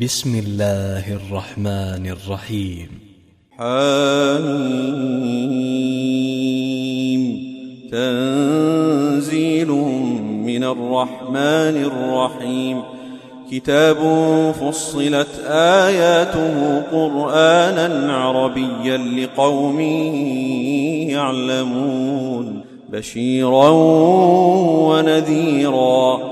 بسم الله الرحمن الرحيم حميم تنزيل من الرحمن الرحيم كتاب فصلت آياته قرآنا عربيا لقوم يعلمون بشيرا ونذيرا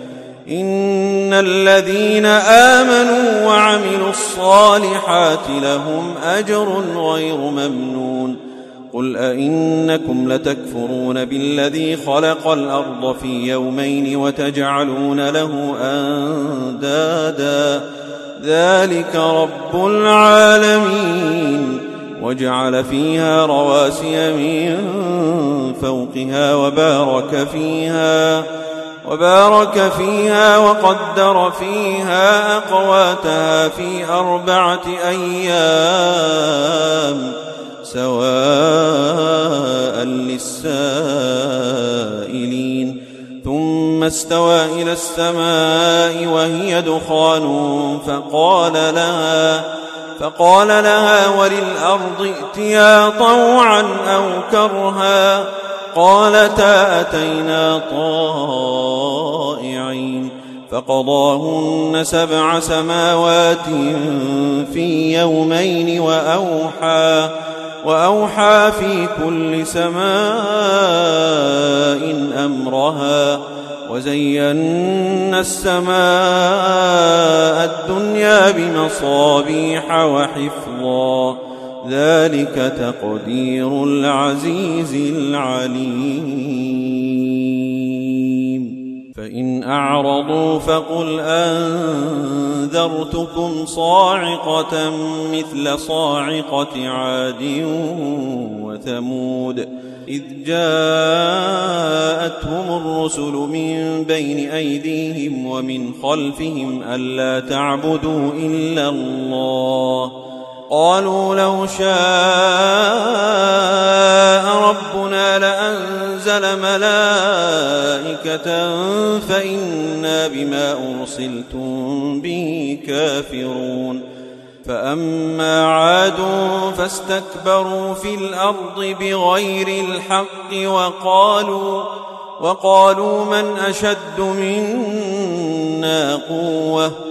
إن الذين آمنوا وعملوا الصالحات لهم أجر غير ممنون قل أئنكم لتكفرون بالذي خلق الأرض في يومين وتجعلون له أندادا ذلك رب العالمين وجعل فيها رواسي من فوقها وبارك فيها وقدر فيها أقواتها في أربعة أيام سواء للسائلين. ثم استوى إلى السماء وهي دخان فقال لها فقال لها وللأرض ائتيا طوعا أو كرها. قالتا أتينا طائعين فقضاهن سبع سماوات في يومين وأوحى وأوحى في كل سماء أمرها وزينا السماء الدنيا بمصابيح وحفظا ذلك تقدير العزيز العليم. فإن أعرضوا فقل أنذرتكم صاعقة مثل صاعقة عاد وثمود. إذ جاءتهم الرسل من بين أيديهم ومن خلفهم ألا تعبدوا إلا الله. قالوا لو شاء ربنا لأنزل ملائكة فإنا بما أرسلتم به كافرون فأما عاد فاستكبروا في الأرض بغير الحق وقالوا وقالوا من أشد منا قوةً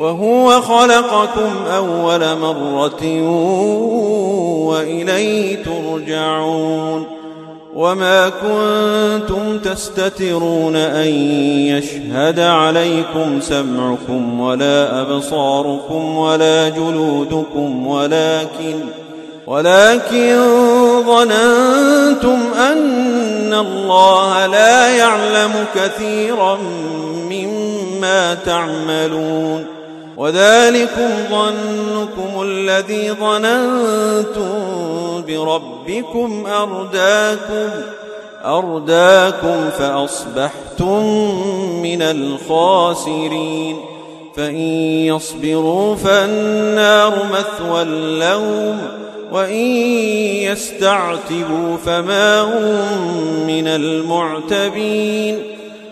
وهو خلقكم أول مرة وإليه ترجعون وما كنتم تستترون أن يشهد عليكم سمعكم ولا أبصاركم ولا جلودكم ولكن ولكن ظننتم أن الله لا يعلم كثيرا مما تعملون وذلكم ظنكم الذي ظننتم بربكم أرداكم أرداكم فأصبحتم من الخاسرين. فإن يصبروا فالنار مثوى لهم وإن يستعتبوا فما هم من المعتبين.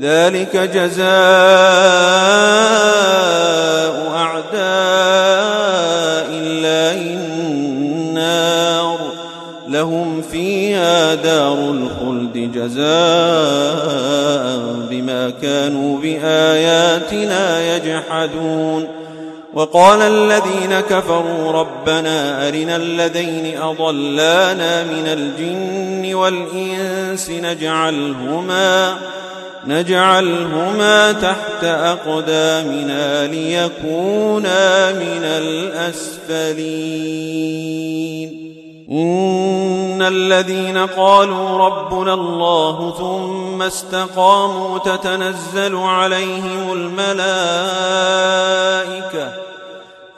ذلك جزاء أعداء الله النار. لهم فيها دار الخلد جزاء بما كانوا بآياتنا يجحدون. وقال الذين كفروا ربنا أرنا الذين أضلانا من الجن والإنس نجعلهما نجعلهما تحت أقدامنا ليكونا من الأسفلين. إن الذين قالوا ربنا الله ثم استقاموا تتنزل عليهم الملائكة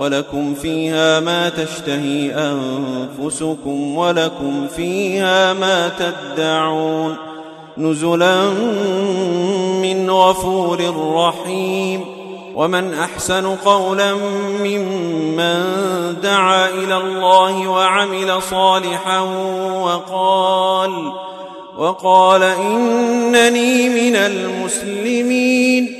ولكم فيها ما تشتهي أنفسكم ولكم فيها ما تدعون نزلا من غفور رحيم ومن أحسن قولا ممن دعا إلى الله وعمل صالحا وقال وقال إنني من المسلمين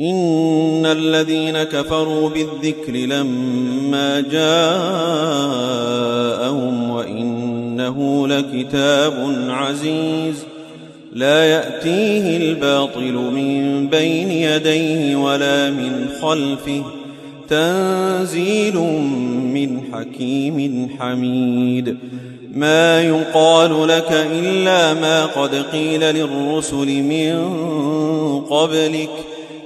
إن الذين كفروا بالذكر لما جاءهم وإنه لكتاب عزيز لا يأتيه الباطل من بين يديه ولا من خلفه تنزيل من حكيم حميد ما يقال لك إلا ما قد قيل للرسل من قبلك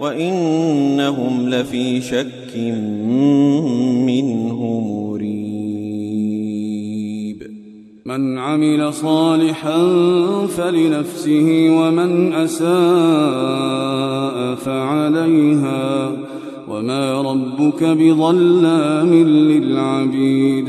وإنهم لفي شك منه مريب. من عمل صالحا فلنفسه ومن أساء فعليها. وما ربك بظلام للعبيد.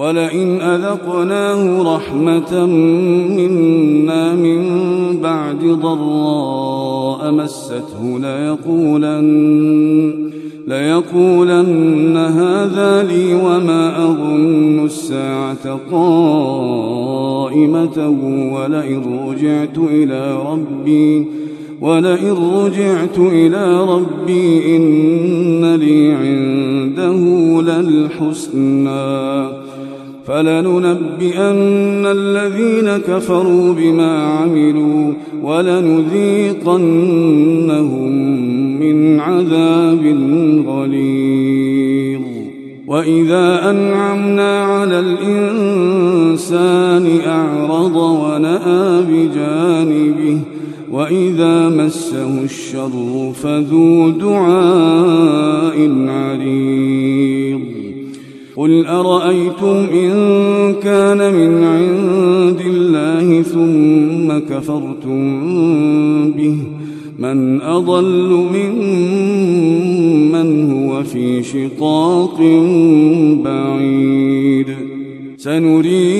ولئن أذقناه رحمة منا من بعد ضراء مسته ليقولن ليقولن هذا لي وما أظن الساعة قائمة ولئن رجعت إلى ربي ولئن رجعت إلى ربي إن لي عنده للحسنى فلننبئن الذين كفروا بما عملوا ولنذيقنهم من عذاب غليظ. وإذا أنعمنا على الإنسان أعرض ونأى وإذا مسه الشر فذو دعاء عريض. قل أرأيتم إن كان من عند الله ثم كفرتم به؟ من أضل ممن هو في شقاق بعيد. سنريهم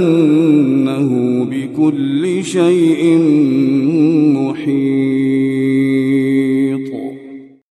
شيء